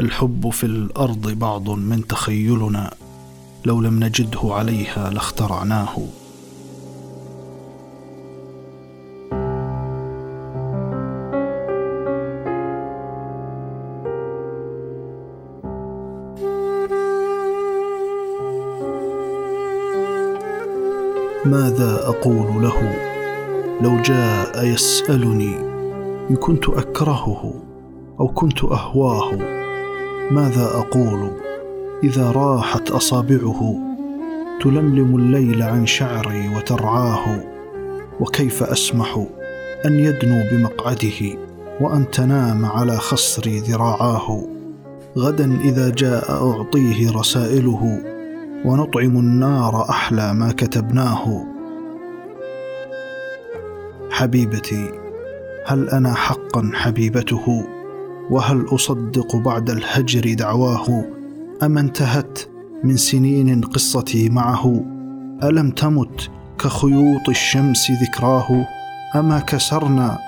الحب في الأرض بعض من تخيلنا لو لم نجده عليها لاخترعناه. ماذا أقول له؟ لو جاء يسألني إن كنت أكرهه أو كنت أهواه. ماذا أقول؟ إذا راحت أصابعه تلملم الليل عن شعري وترعاه. وكيف أسمح أن يدنو بمقعده وان تنام على خصري ذراعاه؟ غدا إذا جاء أعطيه رسائله ونطعم النار أحلى ما كتبناه. حبيبتي هل أنا حقا حبيبته؟ وهل أصدق بعد الهجر دعواه؟ اما انتهت من سنين قصتي معه؟ ألم تمت كخيوط الشمس ذكراه؟ اما كسرنا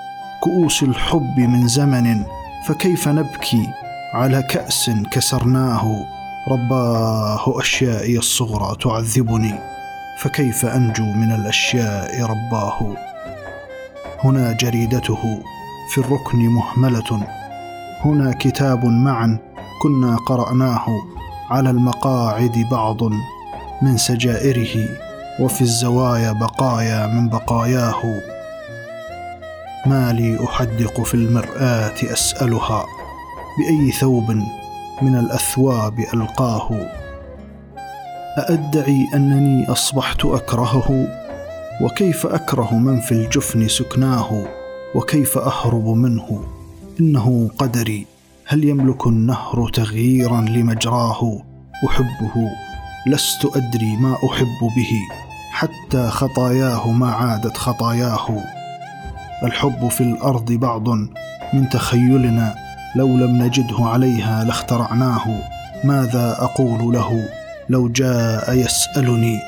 كؤوس الحب من زمن؟ فكيف نبكي على كأس كسرناه؟ رباه أشيائي الصغرى تعذبني فكيف أنجو من الأشياء رباه؟ هنا جريدته في الركن مهملة. هنا كتاب معا كنا قرأناه على المقاعد بعض من سجائره وفي الزوايا بقايا من بقاياه. ما لي أحدق في المرآة أسألها بأي ثوب من الأثواب ألقاه؟ أأدعي أنني أصبحت أكرهه؟ وكيف أكره من في الجفن سكناه؟ وكيف أهرب منه؟ إنه قدري. هل يملك النهر تغييرا لمجراه؟ أحبه. لست أدري ما أحب به. حتى خطاياه ما عادت خطاياه. الحب في الأرض بعض من تخيلنا. لو لم نجده عليها لاخترعناه. ماذا أقول له؟ لو جاء يسألني.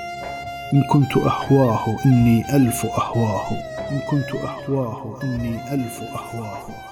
إن كنت أهواه إني ألف أهواه. إن كنت أهواه إني ألف أهواه.